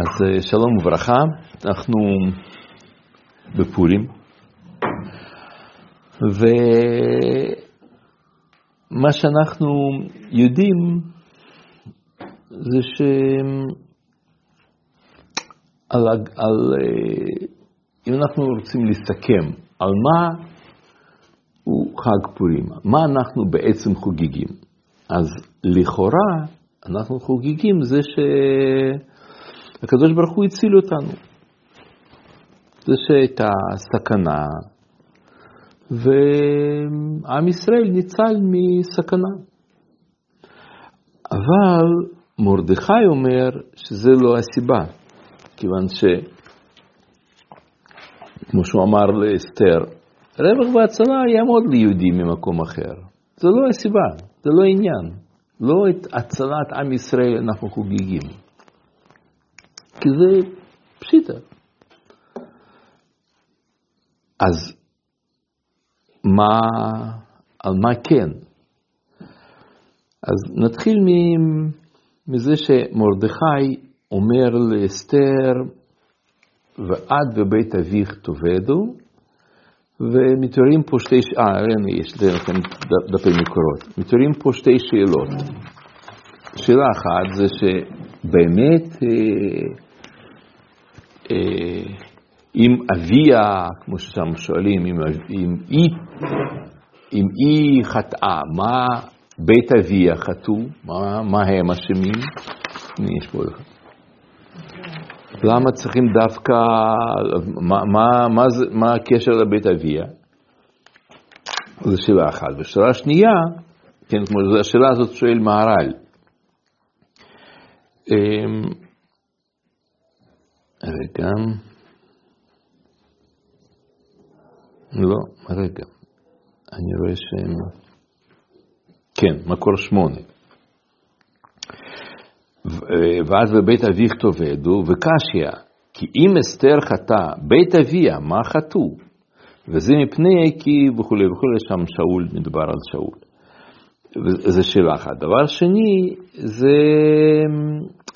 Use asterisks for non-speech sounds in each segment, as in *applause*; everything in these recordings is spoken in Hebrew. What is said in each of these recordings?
אז אה, שלום וברכה, אנחנו בפורים, ומה שאנחנו יודעים זה שעל, על, אה, אם אנחנו רוצים לסכם על מה הוא חג פורים, מה אנחנו בעצם חוגגים, אז לכאורה אנחנו חוגגים זה ש... הקדוש ברוך הוא הציל אותנו. זה שהייתה סכנה, ועם ישראל ניצל מסכנה. אבל מרדכי אומר שזה לא הסיבה, כיוון. כמו שהוא אמר לאסתר, רווח והצלה יעמוד ליהודים ממקום אחר. זה לא הסיבה, זה לא עניין. לא את הצלת עם ישראל אנחנו חוגגים. כי זה פשיטה. אז מה, על מה כן? אז נתחיל מזה שמרדכי אומר לאסתר, ואת בבית אביך תאבדו, ומתעוררים פה שתי, אה, הנה יש לכם דפי מקורות, מתעוררים פה שתי שאלות. שאלה אחת זה שבאמת אה, אם אביה, כמו ששם שואלים, אם, אם, היא, אם היא חטאה, מה בית אביה חטאו, מה, מה הם אשמים? יש פה. למה צריכים דווקא, מה, מה, מה, זה, מה הקשר לבית אביה? זו שאלה אחת. ושאלה שנייה, כן, כמו השאלה הזאת שואל מהר"ל. רגע. לא, רגע. אני רואה שהם... כן, מקור שמונה. ואז בבית אביך תאבדו, וקשיא, כי אם אסתר חטא, בית אביה, מה חטאו? וזה מפני כי וכולי וכולי, שם שאול, מדובר על שאול. וזו שאלה אחת. דבר שני, זה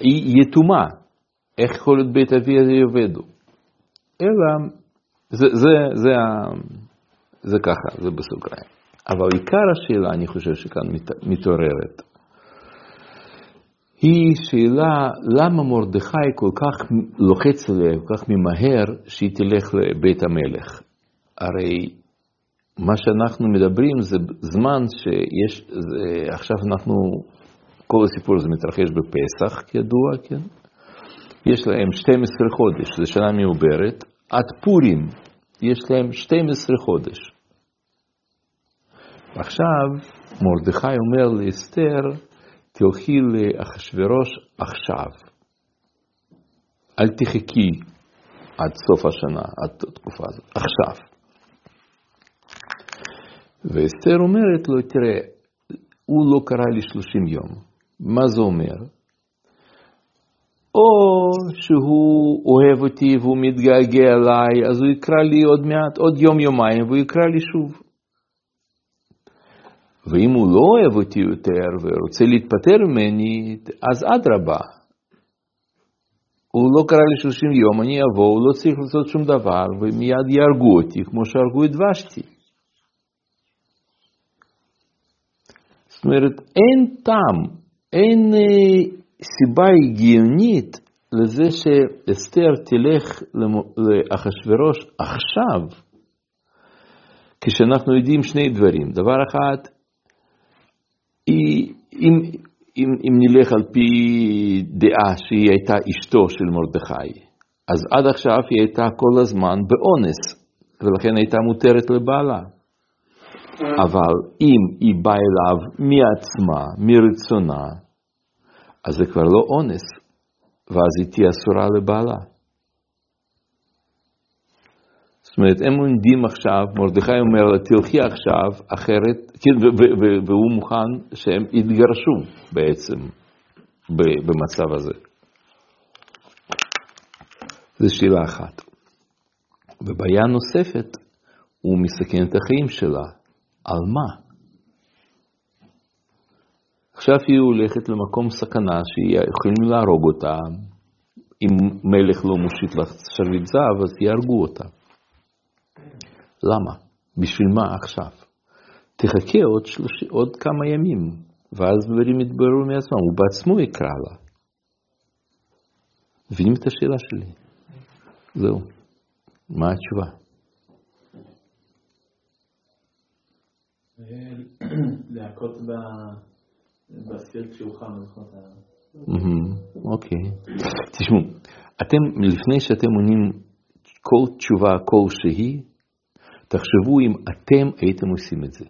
היא יתומה. איך יכול להיות בית אבי הזה יאבדו? אלא, זה, זה, זה, זה ככה, זה בסוגריים. אבל עיקר השאלה, אני חושב שכאן מתעוררת, היא שאלה למה מרדכי כל כך לוחץ עליה, כל כך ממהר שהיא תלך לבית המלך. הרי מה שאנחנו מדברים זה זמן שיש, זה, עכשיו אנחנו, כל הסיפור הזה מתרחש בפסח, כידוע, כן? יש להם 12 חודש, זו שנה מעוברת, עד פורים יש להם 12 חודש. עכשיו מרדכי אומר לאסתר, תלכי לאחשוורוש עכשיו. אל תחכי עד סוף השנה, עד התקופה הזאת, עכשיו. ואסתר אומרת לו, תראה, הוא לא קרא לי 30 יום. מה זה אומר? או שהוא אוהב אותי והוא מתגעגע אליי, אז הוא יקרא לי עוד מעט, עוד יום-יומיים, והוא יקרא לי שוב. ואם הוא לא אוהב אותי יותר ורוצה להתפטר ממני, אז אדרבה. הוא לא קרא לי 30 יום, אני אבוא, הוא לא צריך לעשות שום דבר, ומיד יהרגו אותי, כמו שהרגו את ושתי. זאת אומרת, אין טעם, אין אה, סיבה הגיונית לזה שאסתר תלך לאחשוורוש עכשיו, כשאנחנו יודעים שני דברים. דבר אחד, היא, אם, אם, אם נלך על פי דעה שהיא הייתה אשתו של מרדכי, אז עד עכשיו היא הייתה כל הזמן באונס, ולכן הייתה מותרת לבעלה. אבל אם היא באה אליו מעצמה, מרצונה, אז זה כבר לא אונס, ואז היא תהיה אסורה לבעלה. זאת אומרת, הם עומדים עכשיו, מרדכי אומר לה, תלכי עכשיו, אחרת, כן, והוא מוכן שהם יתגרשו בעצם במצב הזה. זו שאלה אחת. ובעיה נוספת, הוא מסכן את החיים שלה. על מה? עכשיו היא הולכת למקום סכנה שיכולים להרוג אותה, אם מלך לא מושיט לך שרביט זהב, אז יהרגו אותה. למה? בשביל מה עכשיו? תחכה עוד, שלוש, עוד כמה ימים, ואז דברים יתבררו מעצמם, הוא בעצמו יקרא לה. מבינים את השאלה שלי? זהו. מה התשובה? להכות בסיר כשהוא חם, אוקיי. תשמעו, אתם, לפני שאתם עונים כל תשובה כלשהי, תחשבו אם אתם הייתם עושים את זה.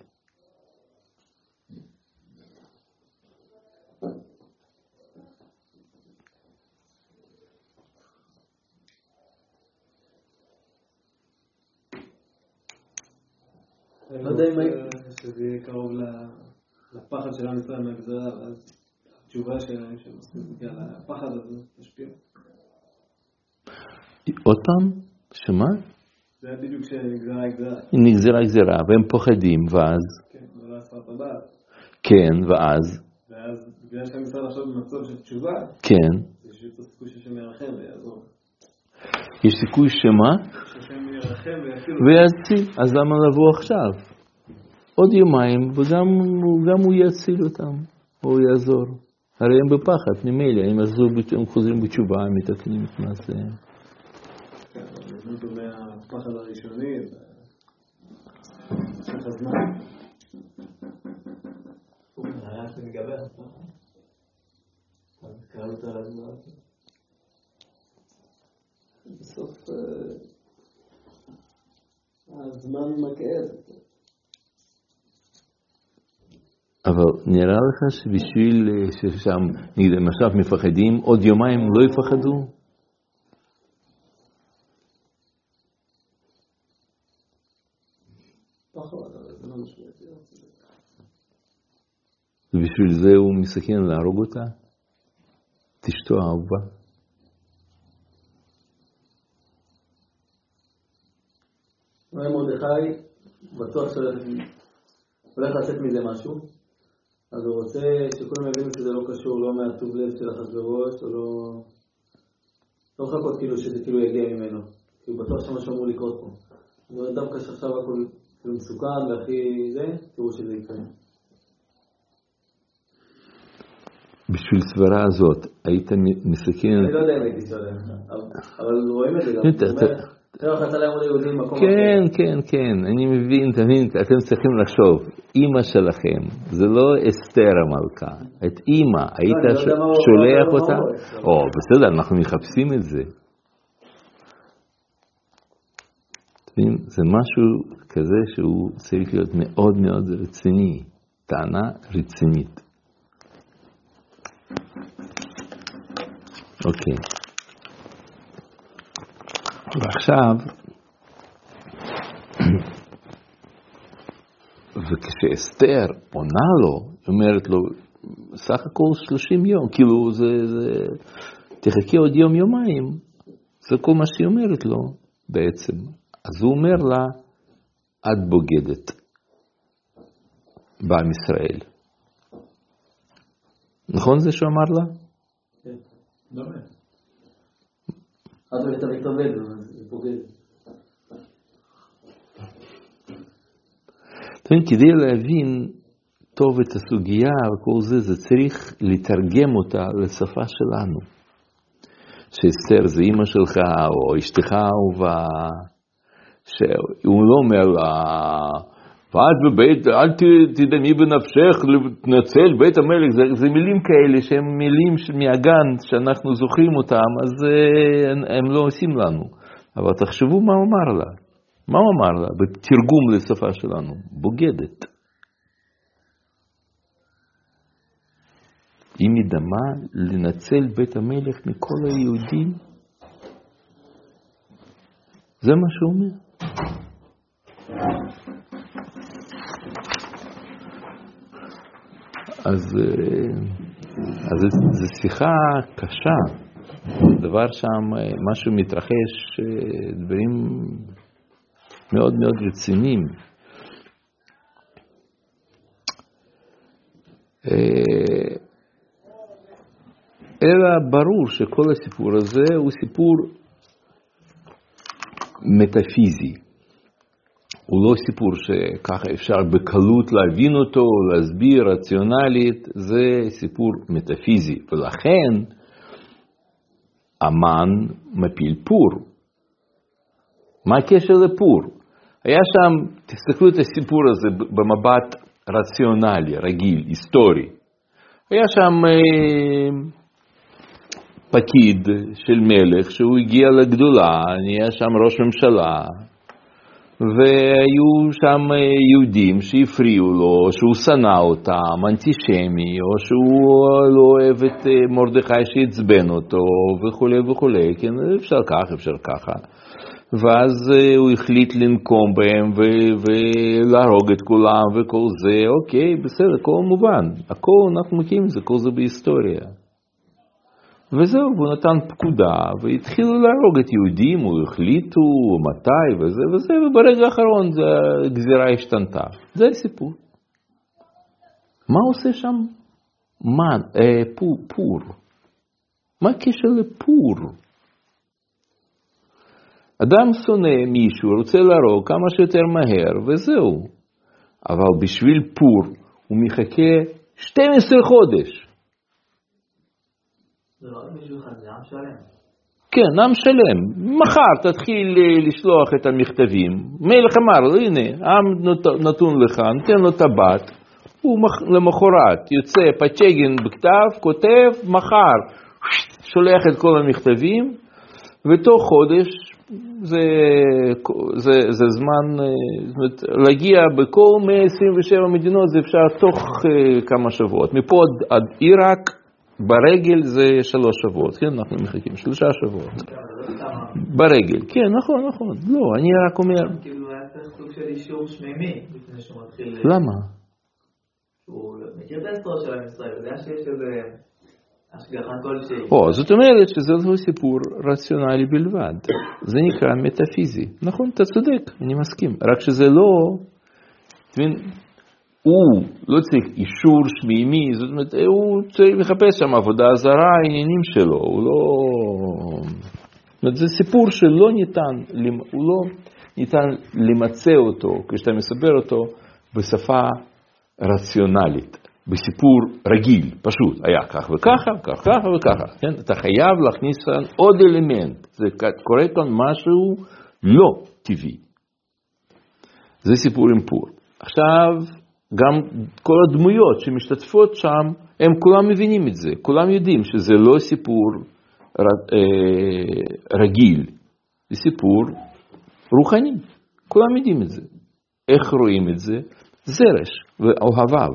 לא יודע אם שזה יהיה קרוב לפחד של עם ישראל מהגזרה, ואז התשובה שלהם שהם עושים בגלל הפחד הזה משפיע. עוד פעם? שמה? זה היה בדיוק כשנגזרה הגזרה. נגזרה הגזרה, והם פוחדים, ואז? כן, לא עשרת הבעל. כן, ואז? ואז בגלל שעם ישראל עכשיו במצב של תשובה, כן. יש סיכוי שהשם ירחם ויעזור. יש סיכוי שמה? שהשם ירחם ויציל. ויציל, אז למה לבוא עכשיו? עוד יומיים, וגם הוא יציל אותם, הוא יעזור. הרי הם בפחד, ממילא, הם, הם חוזרים בתשובה, הם מתקנים את מעשיהם. זה הראשוני, צריך הזמן. בסוף הזמן מקהה. אבל נראה לך שבשביל ששם, נגיד, עכשיו מפחדים, עוד יומיים לא יפחדו? ובשביל זה הוא מסכן להרוג אותה? את אשתו האהובה? מרדכי בטוח שהולך לצאת מזה משהו, אז הוא רוצה שכולם יבינו שזה לא קשור, לא מהטוב לב של אחשוורוש, או לא... לא לחכות כאילו שזה כאילו יגיע ממנו. כי הוא בטוח שמשהו אמור לקרות פה. דווקא שעכשיו הכל כאילו מסוכן והכי זה, תראו שזה יקרה. בשביל סברה הזאת, היית מסכן... אני לא יודע אם הייתי סברה, אבל רואים את זה גם. כן, כן, כן, אני מבין, תבין, אתם צריכים לחשוב, אימא שלכם, זה לא אסתר המלכה, את אימא, היית לא, שולח אותה? או, בסדר, אנחנו מחפשים את זה. זה משהו כזה שהוא צריך להיות מאוד מאוד רציני, טענה רצינית. אוקיי. ועכשיו, וכשאסתר עונה לו, היא אומרת לו, סך הכל 30 יום, כאילו זה, זה, תחכה עוד יום יומיים, זה כל מה שהיא אומרת לו בעצם. אז הוא אומר לה, את בוגדת בעם ישראל. נכון זה שהוא אמר לה? כן, הוא יתמיד עובד, זה פוגע. כדי להבין טוב את הסוגיה וכל זה, זה צריך לתרגם אותה לשפה שלנו. שאסתר זה אימא שלך או אשתך האהובה, שהוא לא אומר לה, ואת בבית, אל תדמי בנפשך להתנצל בית המלך, זה, זה מילים כאלה שהן מילים מהגן שאנחנו זוכרים אותם, אז אה, הם לא עושים לנו. אבל תחשבו מה הוא אמר לה. מה הוא אמר לה בתרגום לשפה שלנו? בוגדת. היא מדמה לנצל בית המלך מכל היהודים? זה מה שהוא אומר. אז, אה, אז זו שיחה קשה, דבר שם, אה, משהו מתרחש, אה, דברים מאוד מאוד רציניים. אלא ברור שכל הסיפור הזה הוא סיפור מטאפיזי. הוא לא סיפור שככה אפשר בקלות להבין אותו, להסביר רציונלית, זה סיפור מטאפיזי, ולכן המן מפיל פור. מה הקשר לפור? היה שם, תסתכלו את הסיפור הזה במבט רציונלי, רגיל, היסטורי. היה שם אה, פקיד של מלך שהוא הגיע לגדולה, נהיה שם ראש ממשלה, והיו שם אה, יהודים שהפריעו לו, שהוא שנא אותם, אנטישמי, או שהוא לא אוהב את אה, מרדכי שעצבן אותו, וכולי וכולי, כן, אפשר כך, אפשר ככה. ואז אה, הוא החליט לנקום בהם ולהרוג את כולם וכל זה, אוקיי, בסדר, הכל מובן, הכל אנחנו מכירים את זה, כל זה בהיסטוריה. וזהו, והוא נתן פקודה, והתחילו להרוג את יהודים, או החליטו, מתי, וזה וזה, וברגע האחרון הגזירה השתנתה. זה הסיפור. מה עושה שם? מה, אה, פור, פור. מה הקשר לפור? אדם שונא מישהו, רוצה להרוג כמה שיותר מהר, וזהו. אבל בשביל פור הוא מחכה 12 חודש. כן, עם שלם. מחר תתחיל אה, לשלוח את המכתבים. מלך אמר הנה, עם נתון לך, נותן לו טבעת. הוא למחרת יוצא פצ'גין בכתב, כותב, מחר שולח את כל המכתבים, ותוך חודש זה, זה, זה זמן, אה, זאת אומרת, להגיע בכל 127 מדינות זה אפשר תוך אה, כמה שבועות. מפה עד עיראק ברגל זה שלוש שבועות, כן, אנחנו מחכים שלושה שבועות. ברגל, כן, נכון, נכון. לא, אני רק אומר... כאילו היה צריך סוג של אישור שמימי לפני שהוא מתחיל... למה? הוא מכיר את ההיסטוריה של עם ישראל, יודע שיש איזה... או, זאת אומרת שזה לא סיפור רציונלי בלבד, זה נקרא מטאפיזי. נכון, אתה צודק, אני מסכים, רק שזה לא, הוא לא צריך אישור שמימי, זאת אומרת, הוא צריך לחפש שם עבודה זרה, העניינים שלו, הוא לא... זאת אומרת, זה סיפור שלא ניתן, הוא לא ניתן למצא אותו, כשאתה מספר אותו, בשפה רציונלית, בסיפור רגיל, פשוט, היה כך וככה, כך וככה וככה, כן? אתה חייב להכניס כאן עוד אלמנט, זה קורה כאן משהו לא טבעי. זה סיפור עם פור. עכשיו, גם כל הדמויות שמשתתפות שם, הם כולם מבינים את זה, כולם יודעים שזה לא סיפור אה, רגיל, זה סיפור רוחני, כולם יודעים את זה. איך רואים את זה? זרש ואוהביו.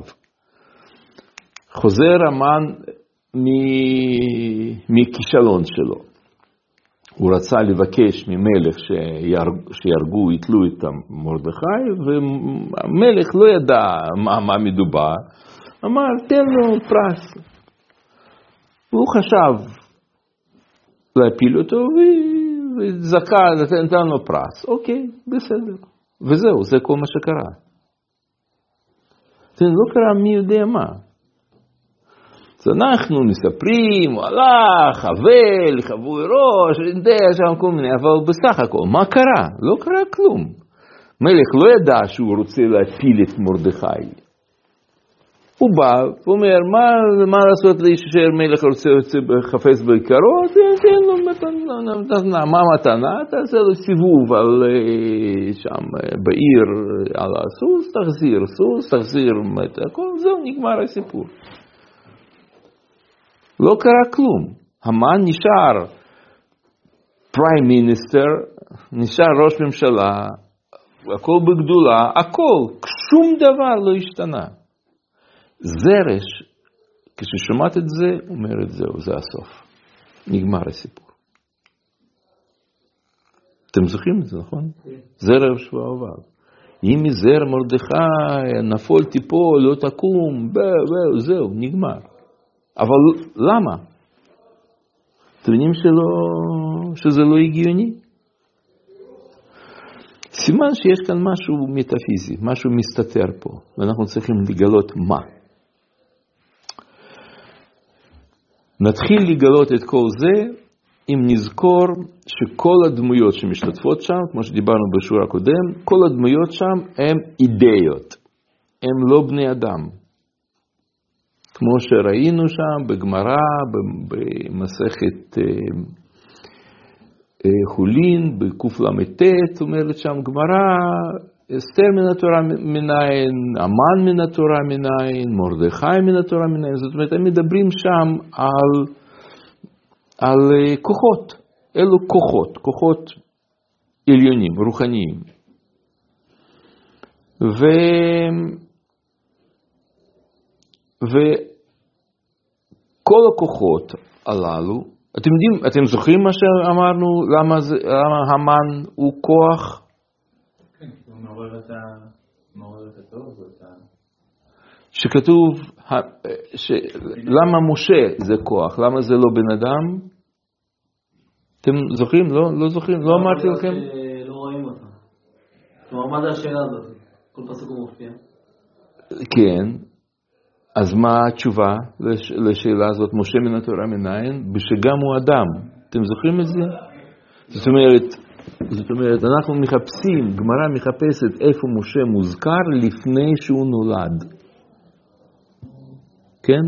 חוזר המן מכישלון שלו. הוא רצה לבקש ממלך שיהרג, שיהרגו, יתלו את מרדכי, והמלך לא ידע מה, מה מדובר, אמר, תן לו פרס. והוא חשב להפיל אותו, וזכה, נתן לו פרס. אוקיי, בסדר. וזהו, זה כל מה שקרה. זה לא קרה מי יודע מה. אז אנחנו מספרים, הוא הלך, אבל, חבוי ראש, יודע שם כל מיני, אבל בסך הכל, מה קרה? לא קרה כלום. מלך לא ידע שהוא רוצה להפיל את מרדכי. הוא בא ואומר, מה, מה לעשות לאיש אשר מלך רוצה, רוצה חפש בעיקרו? תן לו מתנה, מה מתנה? תעשה לו סיבוב על אה, שם בעיר על הסוס, תחזיר סוס, תחזיר הכל, זהו, נגמר הסיפור. לא קרה כלום. המן נשאר פריים מיניסטר, נשאר ראש ממשלה, הכל בגדולה, הכל, שום דבר לא השתנה. זרש, כששומעת את זה, אומרת זהו, זה הסוף. נגמר הסיפור. אתם זוכרים את זה, נכון? כן. זרע ושבועביו. אם מזרע מרדכי נפול תיפול, לא תקום, זהו, נגמר. אבל למה? אתם יודעים שזה לא הגיוני? סימן שיש כאן משהו מטאפיזי, משהו מסתתר פה, ואנחנו צריכים לגלות מה. נתחיל לגלות את כל זה אם נזכור שכל הדמויות שמשתתפות שם, כמו שדיברנו בשיעור הקודם, כל הדמויות שם הן אידאיות, הן לא בני אדם. כמו שראינו שם בגמרא, במסכת אה, אה, חולין, בקל"ט, אומרת שם גמרא, אסתר מן התורה מנין, המן מן התורה מנין, מרדכי מן התורה מנין, זאת אומרת, הם מדברים שם על, על אה, כוחות, אלו כוחות, כוחות עליונים, רוחניים. ו... וכל הכוחות הללו, אתם יודעים, אתם זוכרים מה שאמרנו, למה, זה, למה המן הוא כוח? שכתוב, ש... למה משה זה כוח, למה זה לא בן אדם? אתם זוכרים? לא, לא זוכרים? לא אמרתי לכם? לא רואים אותה. כלומר, מה זה השאלה הזאת? כל פסוק הוא מופיע. כן, אז מה התשובה לש... לשאלה הזאת, משה מן התורה מנין? שגם הוא אדם. אתם זוכרים את זה? זאת אומרת, זאת אומרת, אנחנו מחפשים, גמרא מחפשת איפה משה מוזכר לפני שהוא נולד. כן?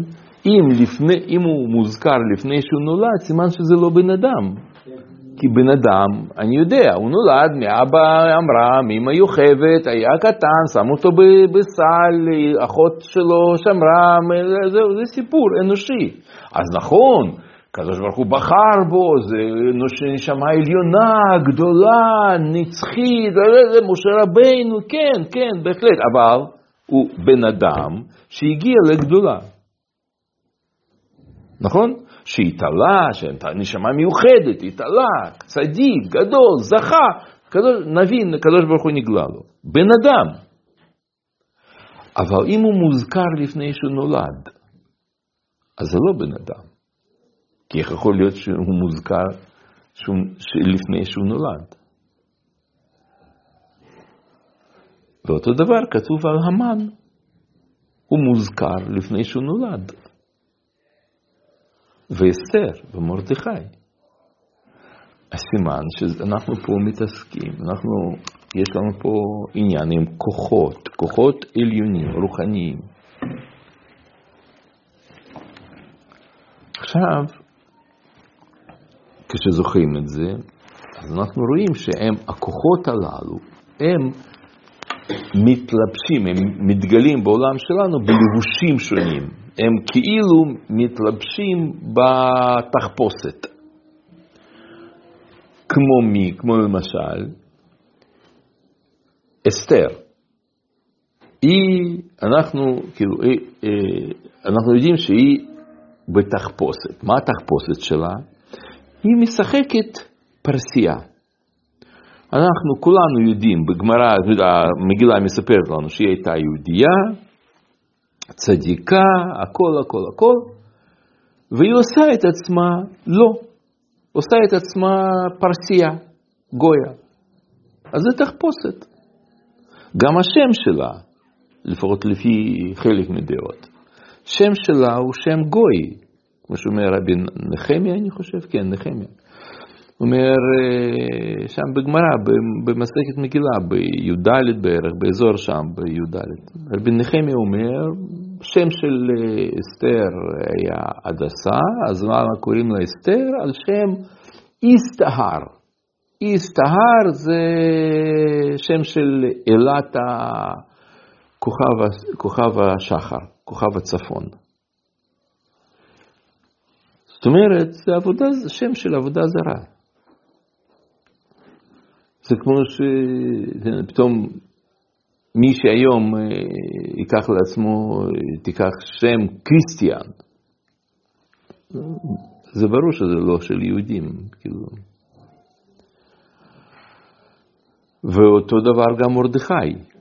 אם, לפני, אם הוא מוזכר לפני שהוא נולד, סימן שזה לא בן אדם. כי בן אדם, אני יודע, הוא נולד מאבא אמרה, מאמא יוכבת, היה קטן, שם אותו בסל, אחות שלו שמרה, זה, זה סיפור אנושי. אז נכון, הקדוש ברוך הוא בחר בו, זה נשמה עליונה, גדולה, נצחית, זה משה רבינו, כן, כן, בהחלט, אבל הוא בן אדם שהגיע לגדולה. נכון? שהתעלה, נשמה מיוחדת, התעלה, צדיק, גדול, זכה, קדוש, נבין, הקדוש ברוך הוא נגלה לו. בן אדם. אבל אם הוא מוזכר לפני שהוא נולד, אז זה לא בן אדם. כי איך יכול להיות שהוא מוזכר שהוא, לפני שהוא נולד? ואותו דבר כתוב על המן, הוא מוזכר לפני שהוא נולד. ואסתר ומרדכי. הסימן שאנחנו פה מתעסקים, אנחנו, יש לנו פה עניין עם כוחות, כוחות עליונים, רוחניים. עכשיו, כשזוכרים את זה, אז אנחנו רואים שהם, הכוחות הללו, הם מתלבשים, הם מתגלים בעולם שלנו בלבושים שונים. הם כאילו מתלבשים בתחפושת. כמו מי? כמו למשל, אסתר. היא, אנחנו, כאילו, היא, אה, אנחנו יודעים שהיא בתחפושת. מה התחפושת שלה? היא משחקת פרסייה. אנחנו כולנו יודעים, בגמרא, המגילה מספרת לנו שהיא הייתה יהודייה, צדיקה, הכל, הכל, הכל, והיא עושה את עצמה לא, עושה את עצמה פרסייה, גויה. אז זה תחפושת. גם השם שלה, לפחות לפי חלק מדעות, שם שלה הוא שם גוי, כמו שאומר רבי נחמיה, אני חושב, כן, נחמיה. אומר אה, שם בגמרא, במסכת מגילה, בי"ד בערך, באזור שם, בי"ד. רבי נחמיה אומר, שם של אה, אסתר היה הדסה, אז למה קוראים לה אסתר? על שם איסטהר. איסטהר זה שם של אלת כוכב השחר, כוכב הצפון. זאת אומרת, זה עבודה, שם של עבודה זרה. זה כמו שפתאום מי שהיום אה, ייקח לעצמו, תיקח שם קריסטיאן, זה ברור שזה לא של יהודים, כאילו. ואותו דבר גם מרדכי.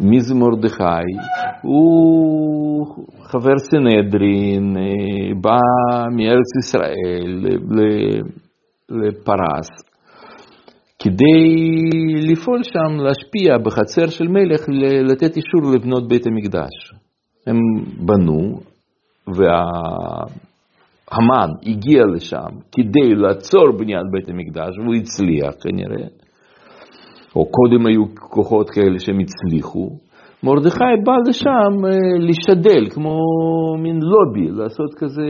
מי זה מרדכי? הוא חבר סנהדרין, אה, בא מארץ ישראל לפרס, כדי לפעול שם, להשפיע בחצר של מלך, לתת אישור לבנות בית המקדש. הם בנו, וה... המן הגיע לשם כדי לעצור בניית בית המקדש, והוא הצליח כנראה, או קודם היו כוחות כאלה שהם הצליחו, מרדכי בא לשם אה, לשדל, כמו מין לובי, לעשות כזה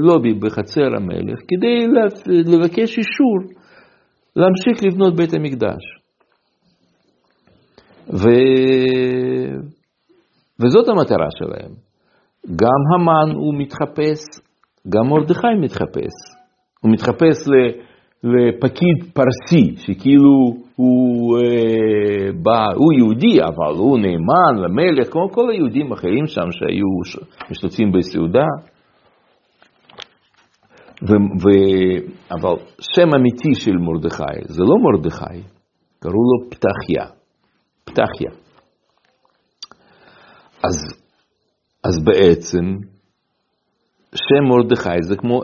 לובי בחצר המלך, כדי לבקש אישור להמשיך לבנות בית המקדש. ו... וזאת המטרה שלהם. גם המן הוא מתחפש, גם מרדכי מתחפש. הוא מתחפש ל... לפקיד פרסי, שכאילו הוא, אה, בא, הוא יהודי, אבל הוא נאמן למלך, כמו כל היהודים האחרים שם שהיו משתתפים בסעודה. ו, ו, אבל שם אמיתי של מרדכי זה לא מרדכי, קראו לו פתחיה. פתחיה. אז, אז בעצם שם מרדכי זה כמו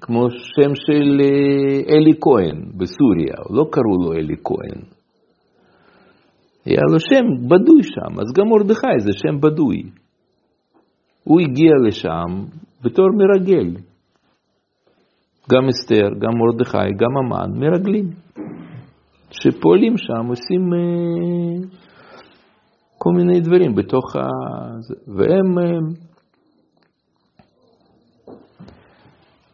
כמו שם של אה, אלי כהן בסוריה, לא קראו לו אלי כהן. היה לו שם בדוי שם, אז גם מרדכי זה שם בדוי. הוא הגיע לשם בתור מרגל. גם אסתר, גם מרדכי, גם המן, מרגלים. שפועלים שם, עושים אה, כל מיני דברים בתוך ה... והם... אה,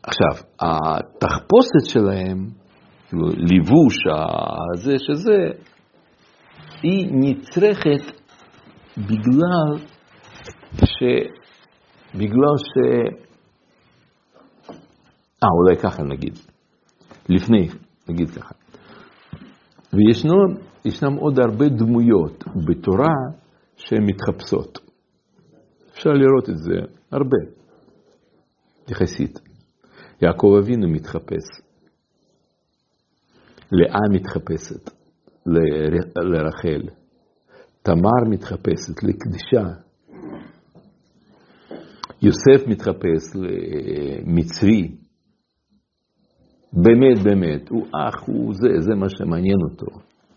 עכשיו, התחפושת שלהם, ליבוש הזה שזה, היא נצרכת בגלל ש... בגלל ש... אה, אולי ככה נגיד. לפני, נגיד ככה. וישנם עוד הרבה דמויות בתורה שהן מתחפשות. אפשר לראות את זה הרבה, יחסית. יעקב אבינו מתחפש. לאה מתחפשת לרחל. תמר מתחפשת לקדשה. יוסף מתחפש למצרי. באמת, באמת, הוא אח, הוא זה, זה מה שמעניין אותו.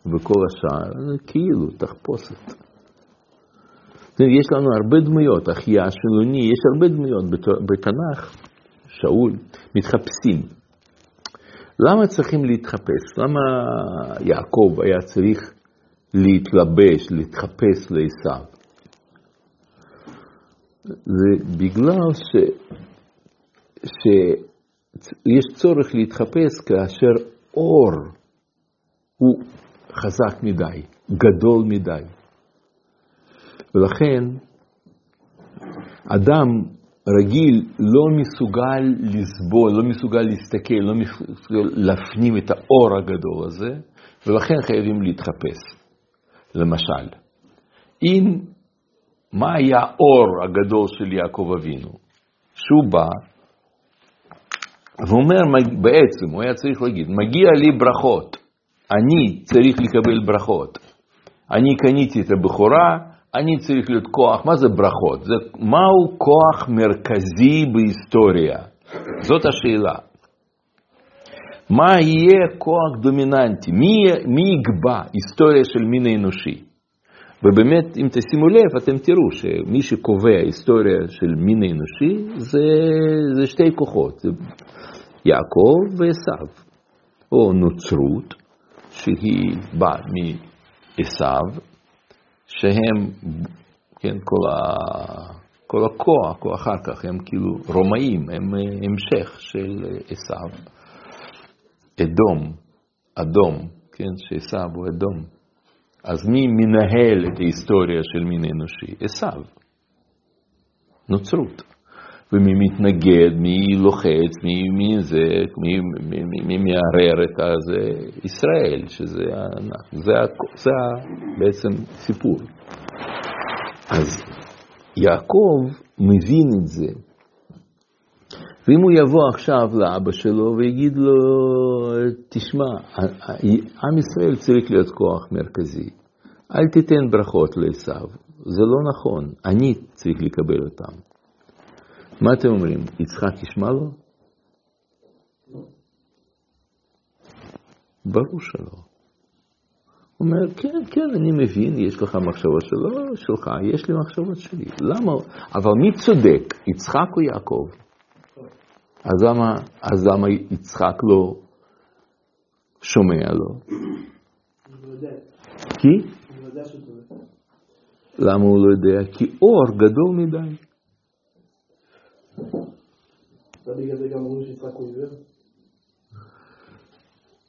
וכל השאר, זה כאילו תחפושת. יש לנו הרבה דמויות, אחיה שלוני, יש הרבה דמויות בתנ"ך שאול, מתחפשים. למה צריכים להתחפש? למה יעקב היה צריך להתלבש, להתחפש לעשו? זה בגלל ש... שיש צורך להתחפש כאשר אור הוא חזק מדי, גדול מדי. ולכן אדם רגיל לא מסוגל לסבול, לא מסוגל להסתכל, לא מסוגל להפנים את האור הגדול הזה, ולכן חייבים להתחפש. למשל, אם, מה היה האור הגדול של יעקב אבינו? שהוא בא ואומר בעצם, הוא היה צריך להגיד, מגיע לי ברכות, אני צריך לקבל ברכות. אני קניתי את הבכורה, אני צריך להיות כוח, מה זה ברכות? זה, מהו כוח מרכזי בהיסטוריה? זאת השאלה. מה יהיה כוח דומיננטי? מי, מי יקבע היסטוריה של מין האנושי? ובאמת, אם תשימו לב, אתם תראו שמי שקובע היסטוריה של מין האנושי זה, זה שתי כוחות, יעקב ועשו, או נוצרות, שהיא באה מעשו, שהם, כן, כל, ה, כל הכוח, או אחר כך, הם כאילו רומאים, הם אה, המשך של עשיו. אדום, אדום, כן, שעשיו הוא אדום. אז מי מנהל את ההיסטוריה של מין אנושי? עשיו. נוצרות. ומי מתנגד, מי לוחץ, מי, מי זה, מי, מי, מי, מי מערער את זה, ישראל, שזה זה, זה, זה בעצם סיפור. אז יעקב מבין את זה. ואם הוא יבוא עכשיו לאבא שלו ויגיד לו, תשמע, עם ישראל צריך להיות כוח מרכזי, אל תיתן ברכות לעשו, זה לא נכון, אני צריך לקבל אותם. מה אתם אומרים? יצחק ישמע לו? ברור שלא. הוא אומר, כן, כן, אני מבין, יש לך מחשבות שלו, שלך, יש לי מחשבות שלי. למה? אבל מי צודק, יצחק או יעקב? אז למה, אז למה יצחק לא שומע לו? כי? למה הוא לא יודע? כי אור גדול מדי.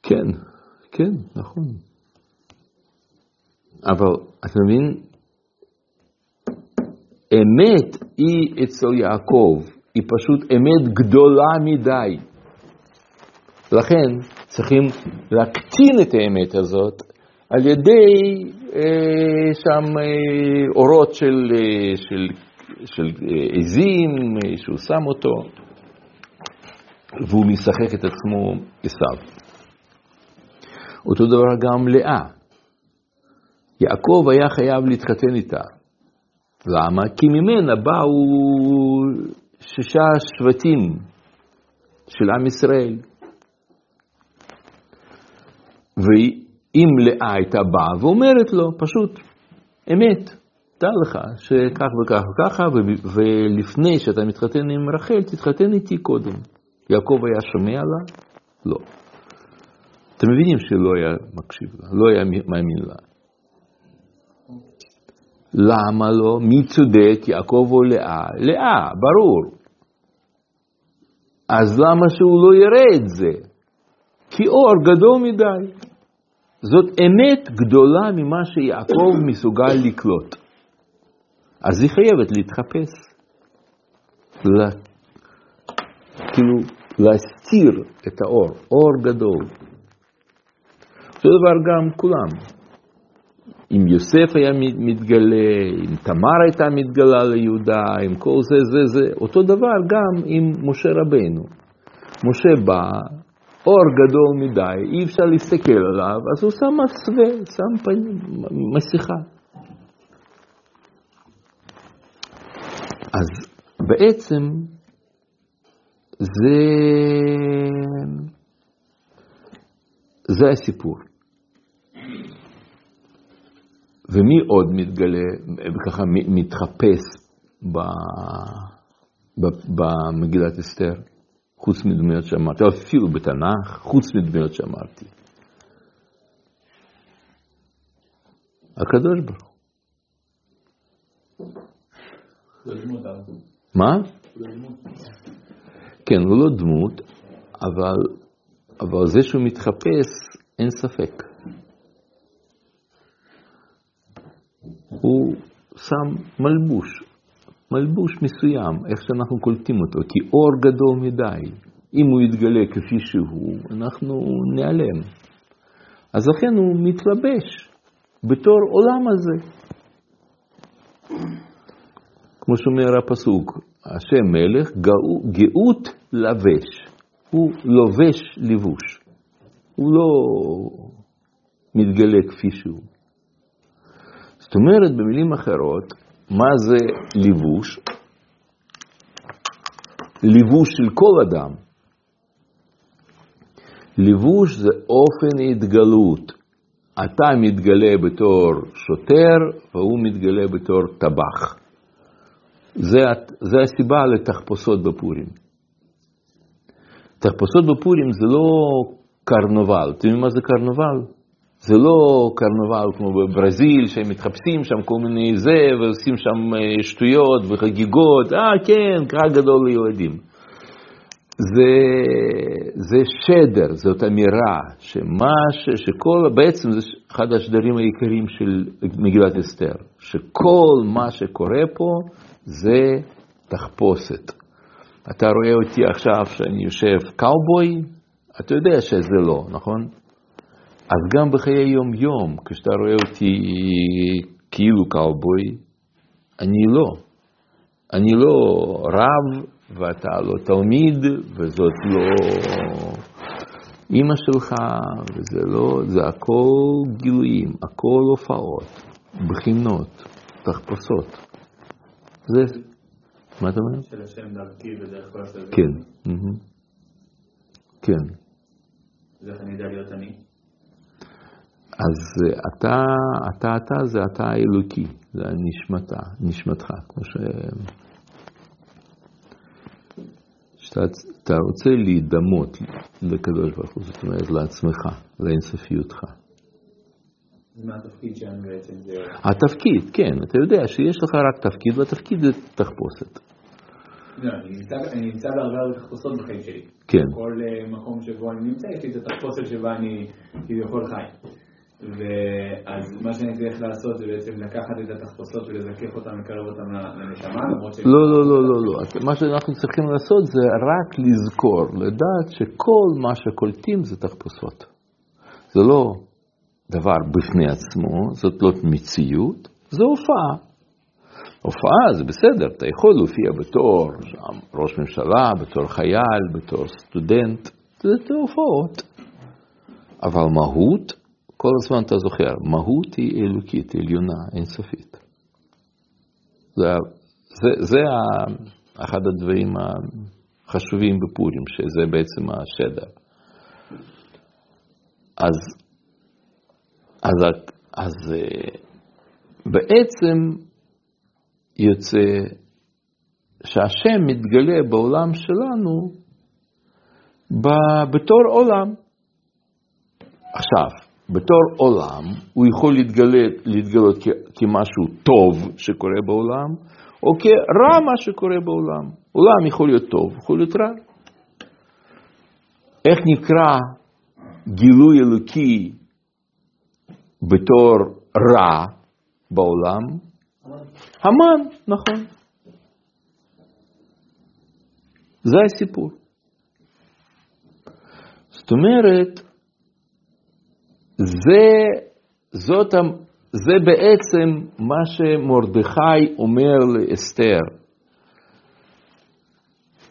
כן, כן, נכון. אבל אתה מבין, אמת היא אצל יעקב, היא פשוט אמת גדולה מדי. לכן צריכים להקטין את האמת הזאת על ידי אה, שם אה, אורות של, אה, של, של אה, עזים אה, שהוא שם אותו, והוא משחק את עצמו עשיו. אותו דבר גם לאה. יעקב היה חייב להתחתן איתה. למה? כי ממנה באו שישה שבטים של עם ישראל. ואם לאה הייתה באה ואומרת לו, פשוט, אמת, דע לך שכך וכך וככה, ולפני שאתה מתחתן עם רחל, תתחתן איתי קודם. יעקב היה שומע לה? לא. אתם מבינים שלא היה מקשיב לה, לא היה מאמין לה. למה לא? מי צודק, יעקב או לאה? לאה, ברור. אז למה שהוא לא יראה את זה? כי אור גדול מדי. זאת אמת גדולה ממה שיעקב מסוגל לקלוט. אז היא חייבת להתחפש. לה, כאילו, להסתיר את האור, אור גדול. אותו דבר גם כולם. אם יוסף היה מתגלה, אם תמר הייתה מתגלה ליהודה, עם כל זה, זה, זה, אותו דבר גם עם משה רבנו. משה בא, אור גדול מדי, אי אפשר להסתכל עליו, אז הוא שם מסווה, שם פנים, מסכה. אז בעצם זה, זה הסיפור. ומי עוד מתגלה, וככה מתחפש במגילת אסתר, חוץ מדמויות שאמרתי, אפילו בתנ"ך, חוץ מדמויות שאמרתי. הקדוש ברוך הוא. מה? כן, הוא לא דמות, אבל, אבל זה שהוא מתחפש, אין ספק. הוא שם מלבוש, מלבוש מסוים, איך שאנחנו קולטים אותו, כי אור גדול מדי. אם הוא יתגלה כפי שהוא, אנחנו ניעלם. אז לכן הוא מתלבש בתור עולם הזה. כמו שאומר הפסוק, השם מלך גאות לבש, הוא לובש לבוש, הוא לא מתגלה כפי שהוא. זאת אומרת, במילים אחרות, מה זה לבוש? לבוש של כל אדם. לבוש זה אופן התגלות. אתה מתגלה בתור שוטר והוא מתגלה בתור טבח. זה, זה הסיבה לתחפושות בפורים. תחפושות בפורים זה לא קרנבל. אתם יודעים מה זה קרנבל? זה לא קרנבל כמו בברזיל, שהם מתחפשים שם כל מיני זה, ועושים שם אה, שטויות וחגיגות, אה כן, קהל גדול ליהודים. זה, זה שדר, זאת אמירה, שמה שכל, בעצם זה אחד השדרים העיקריים של מגילת אסתר, שכל מה שקורה פה זה תחפושת. אתה רואה אותי עכשיו שאני יושב קאובוי, אתה יודע שזה לא, נכון? אז גם בחיי יום-יום, כשאתה רואה אותי כאילו קאובוי, אני לא. אני לא רב ואתה לא תלמיד, וזאת לא אימא שלך, וזה לא, זה הכל גילויים, הכל הופעות, בחינות, תחפושות. זה, מה אתה אומר? של השם דרכי ודרך כל הסביבה. כן, כן. אז איך אני יודע להיות אני? אז אתה, אתה, אתה זה אתה האלוקי, זה נשמתה, נשמתך, כמו ש... שאתה רוצה להידמות לקדוש ברוך הוא, זאת אומרת לעצמך, לאינסופיותך. מה התפקיד שלנו בעצם? זה... התפקיד, כן, אתה יודע שיש לך רק תפקיד, והתפקיד זה תחפושת. לא, אני נמצא, אני נמצא בהרבה הרבה תחפושות בחיים שלי. כן. כל אה, מקום שבו אני נמצא, יש לי את התחפושת שבה אני כביכול חי. ואז מה שאני צריך לעשות זה בעצם לקחת את התחפושות ולזכך אותן, לקרב אותן לנשמה, למרות ש... לא, לא, לא, לא, לא. מה שאנחנו צריכים לעשות זה רק לזכור, לדעת שכל מה שקולטים זה תחפושות. זה לא דבר בפני עצמו, זאת לא מציאות, זה הופעה. הופעה זה בסדר, אתה יכול להופיע בתור ראש ממשלה, בתור חייל, בתור סטודנט, זה הופעות. אבל מהות, כל הזמן אתה זוכר, מהות היא אלוקית, עליונה, אינסופית. זה, זה, זה אחד הדברים החשובים בפורים, שזה בעצם השדר. אז, אז, אז בעצם יוצא שהשם מתגלה בעולם שלנו בתור עולם. עכשיו, בתור עולם, הוא יכול להתגלות, להתגלות כמשהו טוב שקורה בעולם, או כרע מה שקורה בעולם. עולם יכול להיות טוב, יכול להיות רע. איך נקרא גילוי אלוקי בתור רע בעולם? המן, נכון. זה הסיפור. זאת אומרת, זה, זאת, זה בעצם מה שמרדכי אומר לאסתר.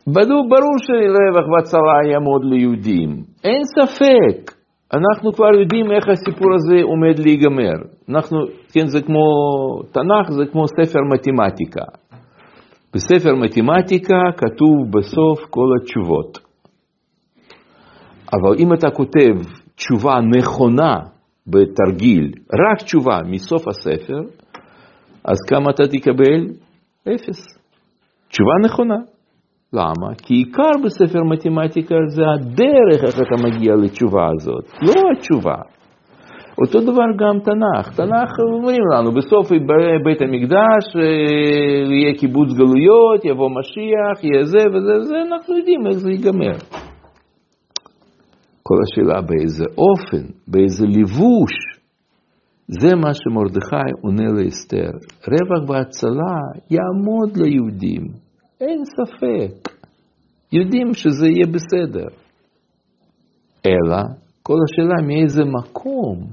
ברור, שרווח והצלה יעמוד ליהודים, אין ספק. אנחנו כבר יודעים איך הסיפור הזה עומד להיגמר. אנחנו, כן, זה כמו, תנ"ך זה כמו ספר מתמטיקה. בספר מתמטיקה כתוב בסוף כל התשובות. אבל אם אתה כותב תשובה נכונה בתרגיל, רק תשובה מסוף הספר, אז כמה אתה תקבל? אפס. תשובה נכונה. למה? כי עיקר בספר מתמטיקה זה הדרך איך אתה מגיע לתשובה הזאת, לא התשובה. אותו דבר גם תנ"ך. תנ"ך אומרים לנו, בסוף בית המקדש אה, יהיה קיבוץ גלויות, יבוא משיח, יהיה זה וזה, זה, אנחנו יודעים איך זה ייגמר. כל השאלה באיזה אופן, באיזה לבוש, זה מה שמרדכי עונה לאסתר. רווח והצלה יעמוד ליהודים, אין ספק. יודעים שזה יהיה בסדר. אלא, כל השאלה מאיזה מקום.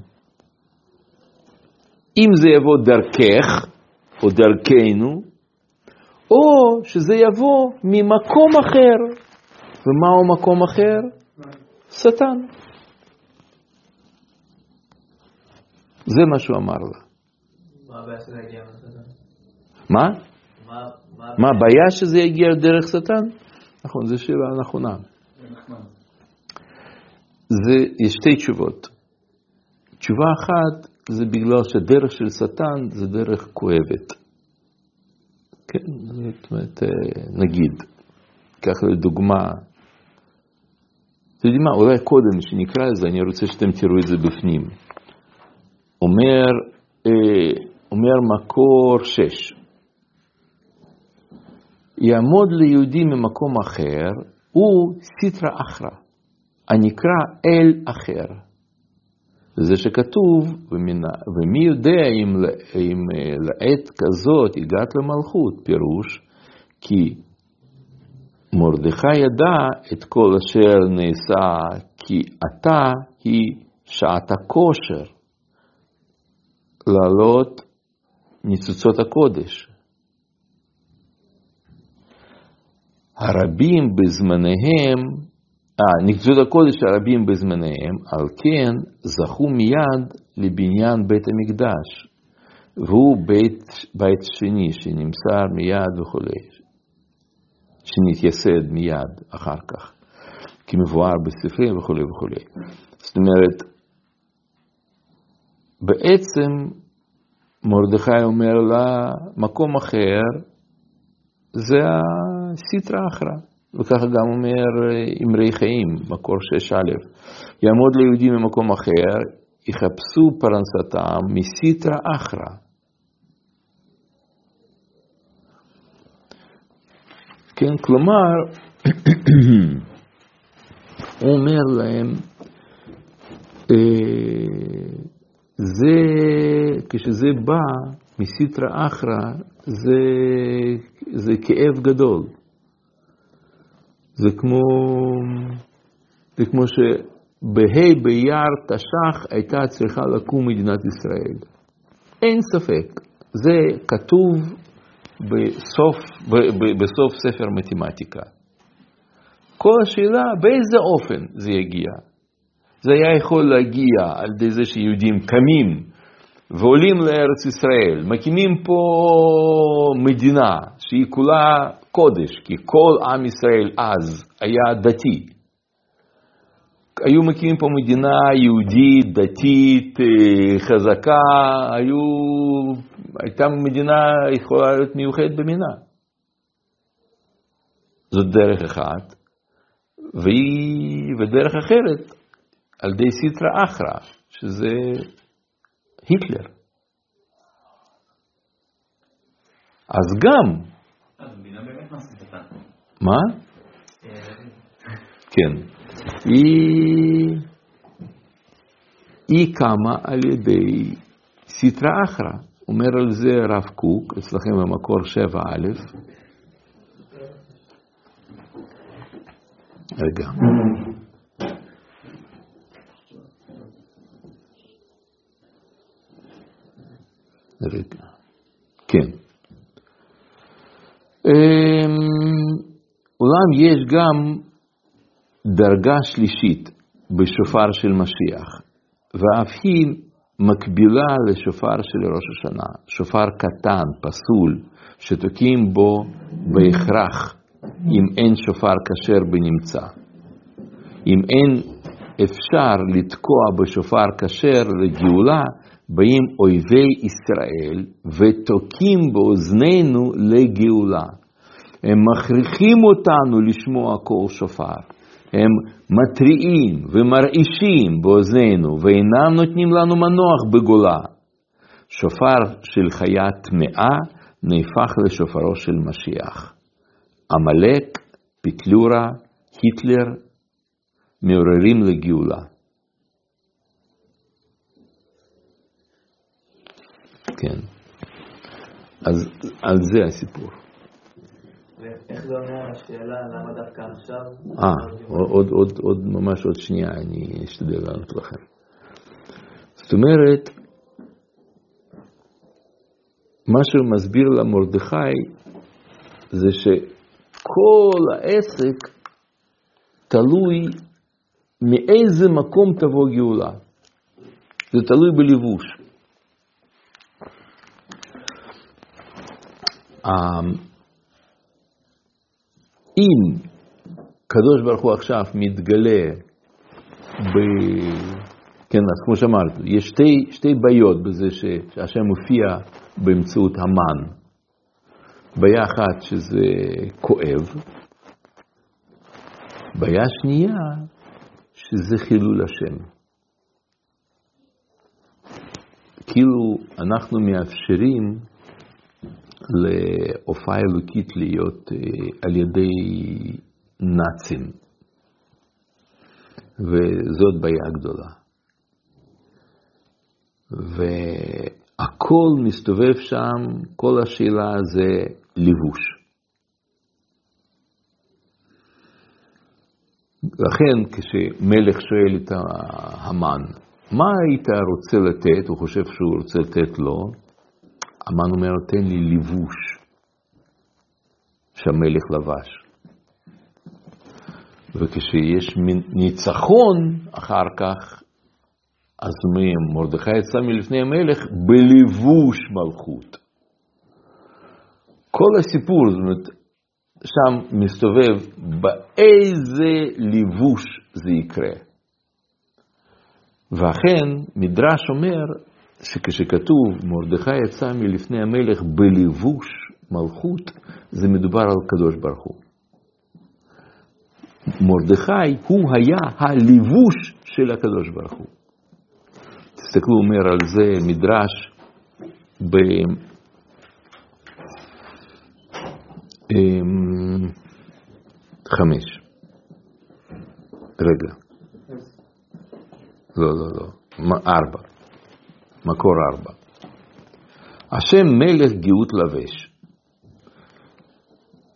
אם זה יבוא דרכך, או דרכנו, או שזה יבוא ממקום אחר. ומהו מקום אחר? שטן. זה מה שהוא אמר לה. מה הבעיה שזה יגיע מהשטן? מה? מה הבעיה שזה יגיע דרך שטן? נכון, זו שאלה נכונה. זה, יש שתי תשובות. תשובה אחת זה בגלל שהדרך של שטן זה דרך כואבת. כן, זאת אומרת, אה, נגיד, קח לדוגמה, אתם יודעים מה, אולי קודם שנקרא את זה, אני רוצה שאתם תראו את זה בפנים. אומר, אה, אומר מקור שש, יעמוד ליהודי ממקום אחר, הוא סיטרא אחרא, הנקרא אל אחר. זה שכתוב, ומי יודע אם, אם אה, לעת כזאת הגעת למלכות, פירוש כי מרדכי ידע את כל אשר נעשה, כי עתה היא שעת הכושר לעלות ניצוצות הקודש. הרבים בזמניהם אה, נקצות הקודש הרבים בזמניהם, על כן זכו מיד לבניין בית המקדש, והוא בית, בית שני שנמסר מיד וכולי, שנתייסד מיד אחר כך, כמבואר בספרים וכולי וכולי. זאת אומרת, בעצם מרדכי אומר לה, מקום אחר זה הסטרא אחרא. וככה גם אומר אמרי חיים, מקור 6א. יעמוד ליהודים במקום אחר, יחפשו פרנסתם מסיטרא אחרא. כן, כלומר, *clears throat* הוא אומר להם, זה, כשזה בא מסיטרא אחרא, זה, זה כאב גדול. זה כמו, זה כמו שבה' באייר תש"ח הייתה צריכה לקום מדינת ישראל. אין ספק, זה כתוב בסוף, בסוף ספר מתמטיקה. כל השאלה באיזה אופן זה יגיע. זה היה יכול להגיע על ידי זה שיהודים קמים ועולים לארץ ישראל, מקימים פה מדינה שהיא כולה קודש, כי כל עם ישראל אז היה דתי. היו מקימים פה מדינה יהודית, דתית, אה, חזקה, היו, הייתה מדינה יכולה להיות מיוחדת במינה. זאת דרך אחת, והיא, ודרך אחרת, על ידי סיטרא אחרא, שזה היטלר. אז גם... מה? כן. היא, היא קמה על ידי סיטרא אחרא. אומר על זה הרב קוק, אצלכם במקור 7א. רגע. רגע. כן. אמ, אולם יש גם דרגה שלישית בשופר של משיח, ואף היא מקבילה לשופר של ראש השנה, שופר קטן, פסול, שתוקעים בו בהכרח אם אין שופר כשר בנמצא. אם אין אפשר לתקוע בשופר כשר לגאולה, באים אויבי ישראל ותוקעים באוזנינו לגאולה. הם מכריחים אותנו לשמוע קול שופר. הם מתריעים ומרעישים באוזנינו ואינם נותנים לנו מנוח בגולה. שופר של חיה טמאה נהפך לשופרו של משיח. עמלק, פיטלורה, היטלר, מעוררים לגאולה. כן. אז על זה הסיפור. איך זה עונה על השאלה למה דווקא עכשיו? אה, עוד, עוד, עוד, ממש עוד שנייה, אני אשתדל לענות לכם. זאת אומרת, מה שהוא מסביר למרדכי זה שכל העסק תלוי מאיזה מקום תבוא גאולה. זה תלוי בלבוש. אם קדוש ברוך הוא עכשיו מתגלה ב... כן, אז כמו שאמרתי, יש שתי, שתי בעיות בזה שהשם מופיע באמצעות המן. בעיה אחת שזה כואב, בעיה שנייה שזה חילול השם. כאילו אנחנו מאפשרים להופעה אלוקית להיות אה, על ידי נאצים, וזאת בעיה גדולה. והכל מסתובב שם, כל השאלה זה לבוש. לכן כשמלך שואל את המן, מה היית רוצה לתת, הוא חושב שהוא רוצה לתת לו, המן אומר, תן לי לבוש שהמלך לבש. וכשיש ניצחון אחר כך, אז מרדכי יצא מלפני המלך בלבוש מלכות. כל הסיפור, זאת אומרת, שם מסתובב באיזה לבוש זה יקרה. ואכן, מדרש אומר שכשכתוב מרדכי יצא מלפני המלך בלבוש מלכות, זה מדובר על קדוש ברוך הוא. מרדכי הוא היה הלבוש של הקדוש ברוך הוא. תסתכלו, אומר על זה מדרש בחמש. רגע. לא, לא, לא. ארבע. מקור ארבע. השם מלך גאות לבש.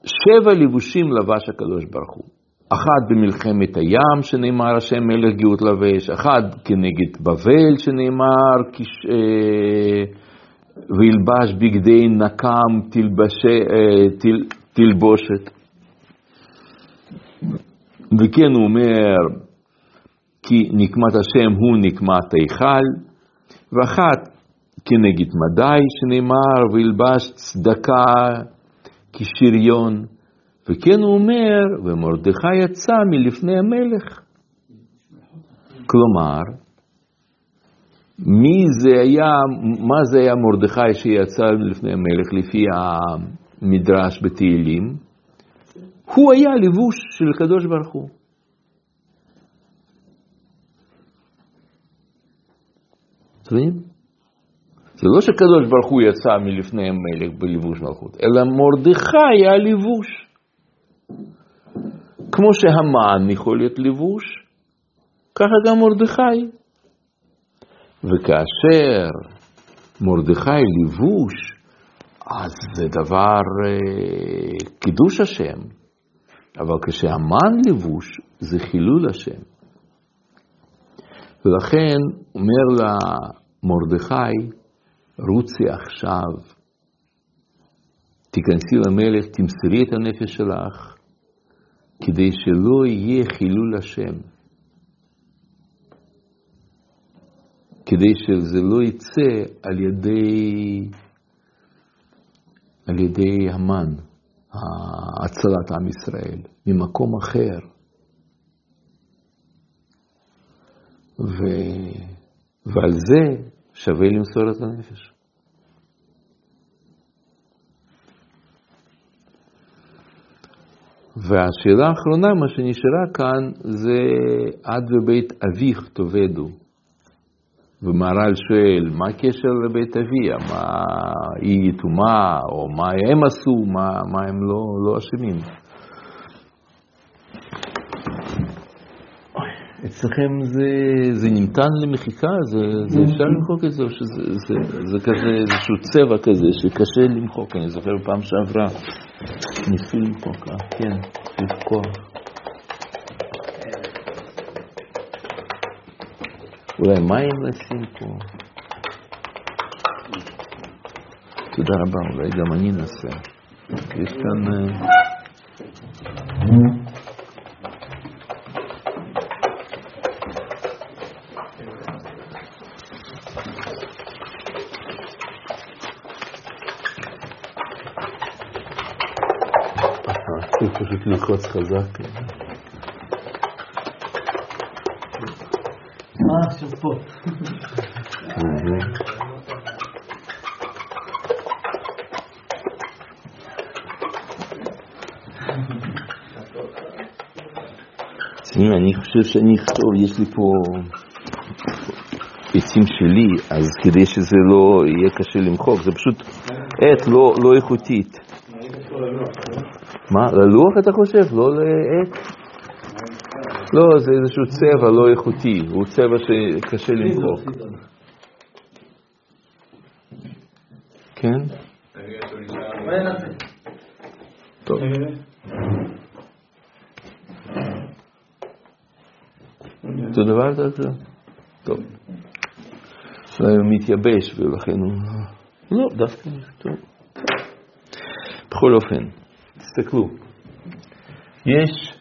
שבע לבושים לבש הקדוש ברוך הוא. אחד במלחמת הים שנאמר השם מלך גאות לבש, אחד כנגד בבל שנאמר כש... אה, וילבש בגדי נקם תלבשי, אה, תל, תלבושת. וכן הוא אומר כי נקמת השם הוא נקמת היכל, ואחת כנגד מדי שנאמר וילבש צדקה כשריון. וכן הוא אומר, ומרדכי יצא מלפני המלך. כלומר, מי זה היה, מה זה היה מרדכי שיצא מלפני המלך לפי המדרש בתהילים? הוא היה לבוש של הקדוש ברוך הוא. זה לא שקדוש ברוך הוא יצא מלפני המלך בלבוש מלכות, אלא מרדכי היה לבוש. כמו שהמן יכול להיות לבוש, ככה גם מרדכי. וכאשר מרדכי לבוש, אז זה דבר אה, קידוש השם, אבל כשהמן לבוש, זה חילול השם. ולכן אומר למרדכי, רוצי עכשיו, תיכנסי למלך, תמסרי את הנפש שלך, כדי שלא יהיה חילול השם. כדי שזה לא יצא על ידי, על ידי המן, הצלת עם ישראל, ממקום אחר. ו... ועל זה שווה למסור את הנפש. והשאלה האחרונה, מה שנשארה כאן, זה עד ובית אביך תאבדו. ומהר"ל שואל, מה הקשר לבית אביה? מה היא יתומה, או מה הם עשו, מה, מה הם לא, לא אשמים? אצלכם זה, זה ניתן למחיקה? זה, זה אפשר למחוק את זה, או שזה זה, זה כזה איזשהו צבע כזה שקשה למחוק? אני זוכר פעם שעברה, ניסו למחוק, אה, כן, לפקוח. אולי מים לשים פה. תודה רבה, אולי גם אני אנסה. יש כאן... ללחוץ חזק. פה. תשמעי, אני חושב שאני אכתוב, יש לי פה עצים שלי, אז כדי שזה לא יהיה קשה למחוק, זה פשוט עט לא, לא איכותית. מה, ללוח אתה חושב? לא לעט? לא, זה איזשהו צבע לא איכותי, הוא צבע שקשה למחוק. כן? טוב. אותו דבר אתה? טוב. אולי הוא מתייבש ולכן הוא... לא, דווקא טוב. בכל אופן, תסתכלו. יש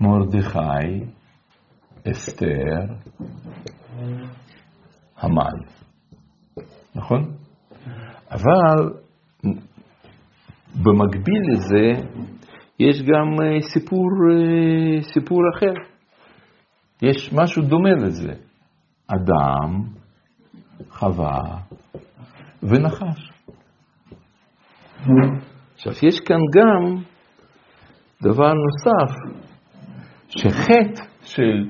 מרדכי, אסתר, המן. נכון? אבל במקביל לזה יש גם אה, סיפור, אה, סיפור אחר. יש משהו דומה לזה. אדם, חווה ונחש. עכשיו, יש כאן גם דבר נוסף, שחטא של,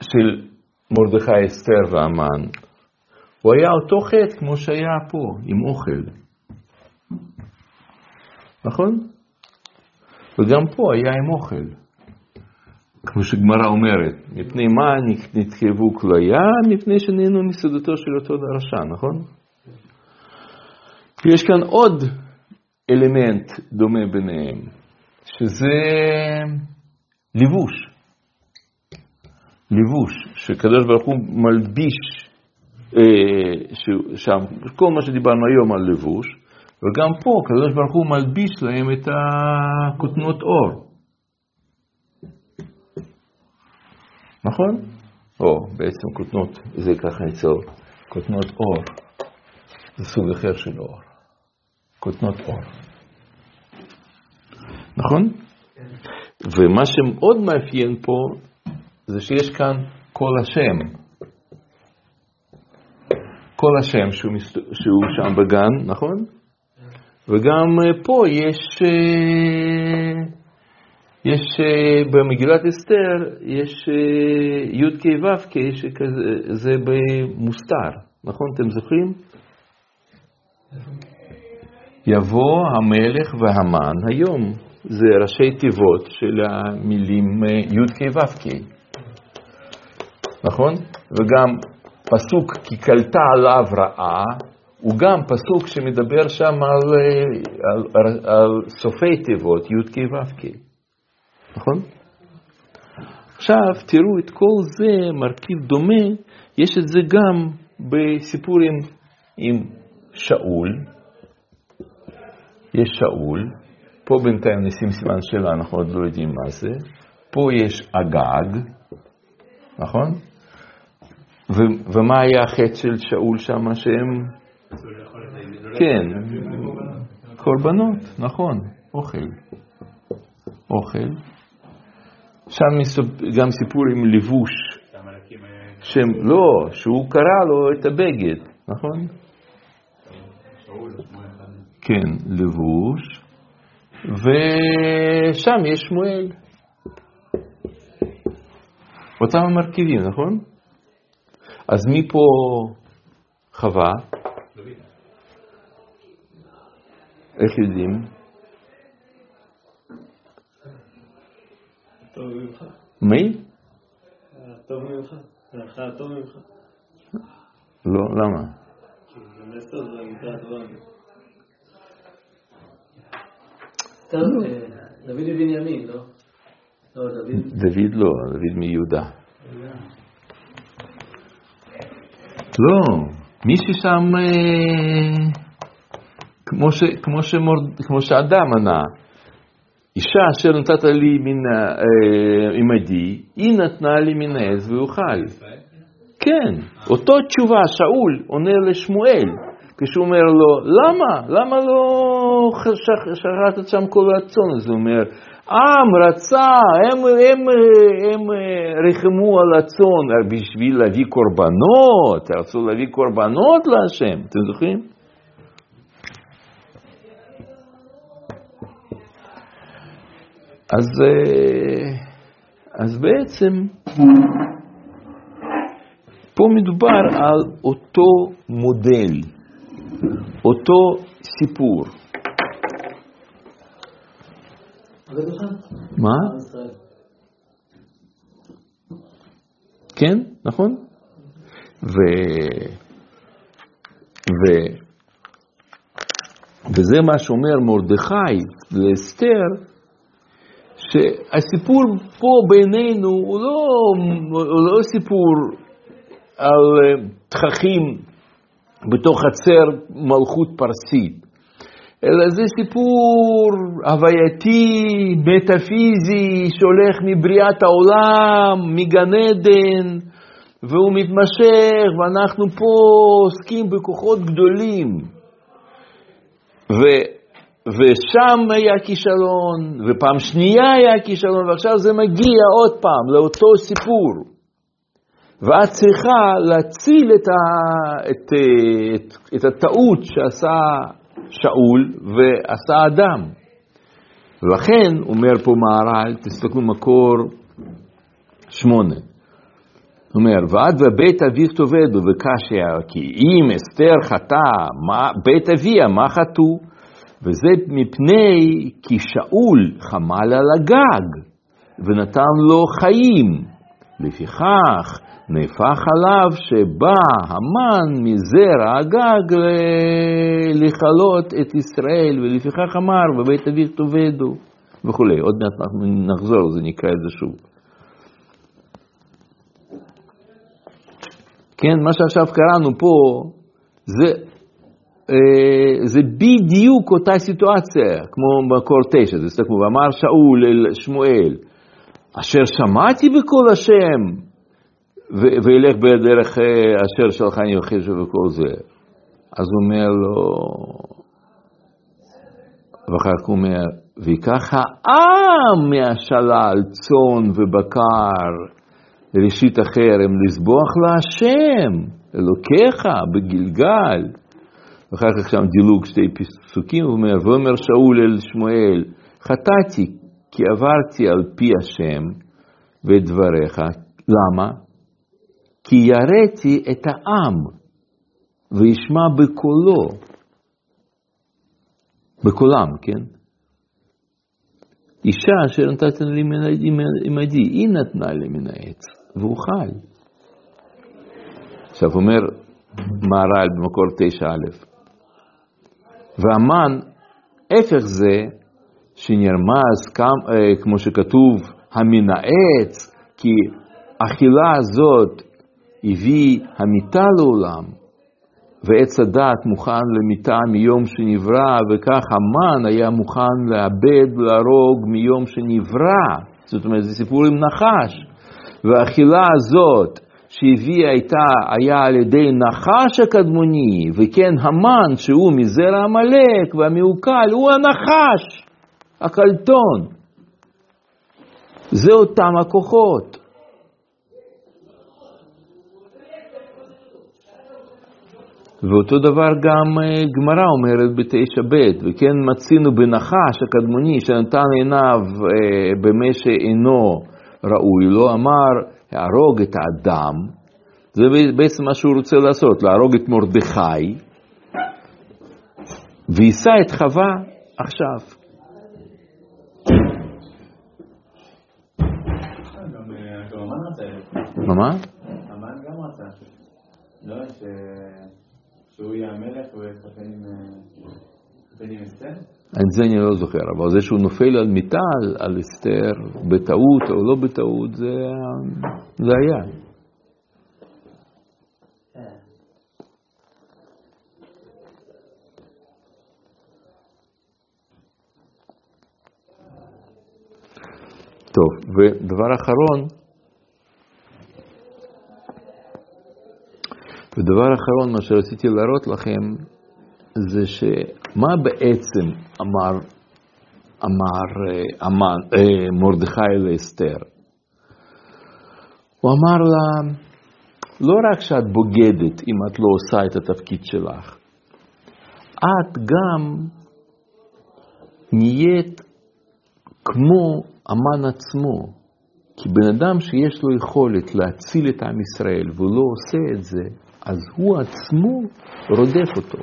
של מרדכי אסתר והמן, הוא היה אותו חטא כמו שהיה פה, עם אוכל. נכון? וגם פה היה עם אוכל. כמו שגמרא אומרת, מפני מה נתקרבו כליה? מפני שנהנו מסעודתו של אותו רשע, נכון? ויש כאן עוד אלמנט דומה ביניהם, שזה לבוש. לבוש, שקדוש ברוך הוא מלביש אה, שם, כל מה שדיברנו היום על לבוש, וגם פה קדוש ברוך הוא מלביש להם את הכותנות אור. נכון? או, בעצם כותנות, זה ככה ניצור, כותנות אור. זה סוג אחר של אור. כותנות אור. נכון? ומה שמאוד מאפיין פה, זה שיש כאן קול השם. קול השם שהוא, שהוא שם בגן, נכון? וגם אה, פה יש, אה, יש אה, במגילת אסתר, יש י"ק ו"ק, זה במוסתר, נכון? אתם זוכרים? יבוא המלך והמן היום, זה ראשי תיבות של המילים י"ק ו"ק, נכון? וגם פסוק כי קלטה עליו רעה, הוא גם פסוק שמדבר שם על, על, על, על סופי תיבות י"ק ו"ק, נכון? עכשיו תראו את כל זה, מרכיב דומה, יש את זה גם בסיפורים עם שאול, יש שאול, פה בינתיים נשים סימן שאלה, אנחנו עוד לא יודעים מה זה, פה יש אגג, נכון? ו- ומה היה החטא של שאול שם שהם... כן, קורבנות, נכון, אוכל. אוכל. שם גם סיפור עם לבוש. שם, לא, שהוא קרא לו את הבגד, נכון? כן, לבוש. ושם יש שמואל. אותם המרכיבים, נכון? אז מי פה חווה? איך יודעים? מי? טוב ממך. טוב ממך. לא, למה? דוד מבנימין, לא? לא, דוד. דוד לא, דוד מיהודה. לא, מי ששם, אה, כמו, ש, כמו, שמור, כמו שאדם ענה, אישה אשר נתת לי מן אה, עמדי, היא נתנה לי מן העז ואוכל. כן, אותו תשובה שאול עונה לשמואל, כשהוא אומר לו, למה? למה לא שחטת שם כל הצאן? אז הוא אומר, עם רצה, הם, הם, הם ריחמו על הצאן בשביל להביא קורבנות, רצו להביא קורבנות להשם, אתם זוכרים? אז, אז בעצם פה מדובר על אותו מודל, אותו סיפור. מה? כן, נכון? ו... ו... וזה מה שאומר מרדכי לאסתר, שהסיפור פה בינינו הוא לא, הוא לא סיפור על אה, תככים בתוך חצר מלכות פרסית. אלא זה סיפור הווייתי, מטאפיזי, שהולך מבריאת העולם, מגן עדן, והוא מתמשך, ואנחנו פה עוסקים בכוחות גדולים. ו, ושם היה כישלון, ופעם שנייה היה כישלון, ועכשיו זה מגיע עוד פעם לאותו סיפור. ואת צריכה להציל את, ה, את, את, את הטעות שעשה שאול ועשה אדם. ולכן, אומר פה מהר"ל, תסתכלו מקור שמונה. אומר, ועד ובית אביך תאבדו וקשיא, כי אם אסתר חטא, בית אביה, מה חטאו? וזה מפני כי שאול חמל על הגג ונתן לו חיים. לפיכך נהפך עליו שבא המן מזרע הגג לכלות את ישראל, ולפיכך אמר בבית אביך תאבדו וכולי. עוד מעט אנחנו נחזור, זה נקרא את זה שוב. כן, מה שעכשיו קראנו פה, זה אה, זה בדיוק אותה סיטואציה, כמו מקור תשע, זה סתכלו, ואמר שאול אל שמואל, אשר שמעתי בקול השם, וילך בדרך אה, אשר שלחני וחיש וכל זה. אז הוא אומר לו, ואחר כך הוא אומר, ויקח העם מהשלל צאן ובקר לראשית החרם, לסבוח להשם, אלוקיך, בגלגל. ואחר כך שם דילוג שתי פסוקים, הוא אומר, ואומר שאול אל שמואל, חטאתי כי עברתי על פי השם ואת דבריך, למה? כי יראתי את העם וישמע בקולו, בקולם, כן? אישה אשר נתת לי עמדי, היא נתנה לי מן העץ, חי. עכשיו אומר מהר"ל במקור 9א, והמן, הפך זה, שנרמז, אה, כמו שכתוב, המין העץ, כי אכילה הזאת הביא המיטה לעולם, ועץ הדת מוכן למיטה מיום שנברא, וכך המן היה מוכן לאבד ולהרוג מיום שנברא. זאת אומרת, זה סיפור עם נחש. והאכילה הזאת שהביאה הייתה, היה על ידי נחש הקדמוני, וכן המן שהוא מזרע עמלק והמעוקל, הוא הנחש, הקלטון. זה אותם הכוחות. ואותו דבר גם אה, גמרא אומרת בתשע ב', וכן מצינו בנחש הקדמוני שנתן עיניו אה, במי שאינו ראוי לו, אמר להרוג את האדם, זה בעצם מה שהוא רוצה לעשות, להרוג את מרדכי, ויישא את חווה עכשיו. מה? מה? המן גם רצה. לא, שהוא יהיה המלך ויתחתן עם אסתר? את זה אני לא זוכר, אבל זה שהוא נופל על מיטה, על אסתר, בטעות או לא בטעות, זה, זה היה. טוב, ודבר אחרון, ודבר אחרון, מה שרציתי להראות לכם, זה שמה בעצם אמר, אמר אמן, אה, מרדכי לאסתר? הוא אמר לה, לא רק שאת בוגדת אם את לא עושה את התפקיד שלך, את גם נהיית כמו אמן עצמו. כי בן אדם שיש לו יכולת להציל את עם ישראל והוא לא עושה את זה, אז הוא עצמו רודף אותו.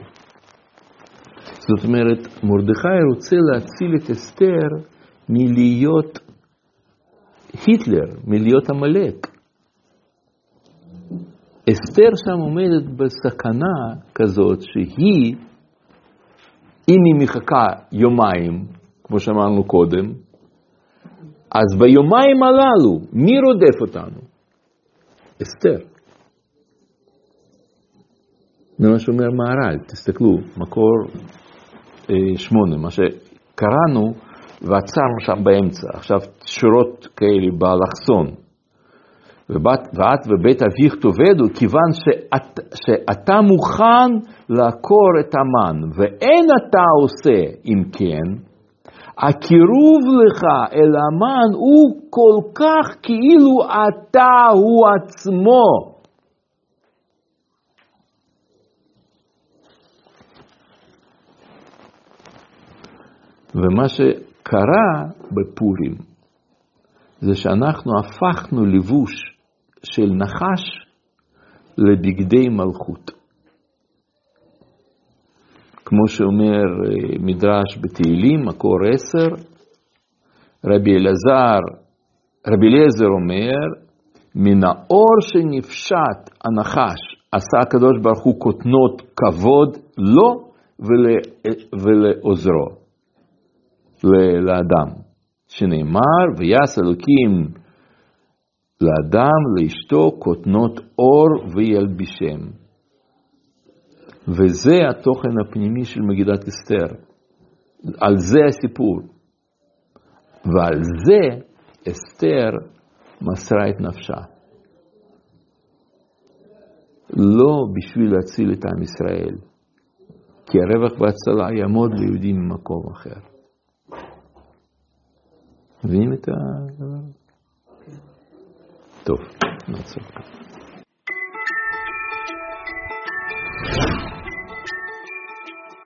זאת אומרת, מרדכי רוצה להציל את אסתר מלהיות היטלר, מלהיות עמלק. אסתר שם עומדת בסכנה כזאת שהיא, אם היא מחכה יומיים, כמו שאמרנו קודם, אז ביומיים הללו, מי רודף אותנו? אסתר. זה מה שאומר מהר"ל, תסתכלו, מקור שמונה, מה שקראנו ועצרנו שם באמצע, עכשיו שורות כאלה באלכסון. ואת ובית אביך תאבדו, כיוון שאת, שאתה מוכן לעקור את המן, ואין אתה עושה אם כן, הקירוב לך אל המן הוא כל כך כאילו אתה הוא עצמו. ומה ש... קרה בפורים זה שאנחנו הפכנו לבוש של נחש לבגדי מלכות. כמו שאומר אה, מדרש בתהילים, מקור עשר, רבי אלעזר, רבי אליעזר אומר, מן האור שנפשט הנחש עשה הקדוש ברוך הוא כותנות כבוד לו ול, ולעוזרו, לאדם, שנאמר, ויעש אלוקים לאדם, לאשתו, כותנות אור וילבישם. וזה התוכן הפנימי של מגילת אסתר. על זה הסיפור. ועל זה אסתר מסרה את נפשה. לא בשביל להציל את עם ישראל, כי הרווח וההצלה יעמוד ליהודים ממקום אחר. מבינים את ה... טוב, נעצור כאן.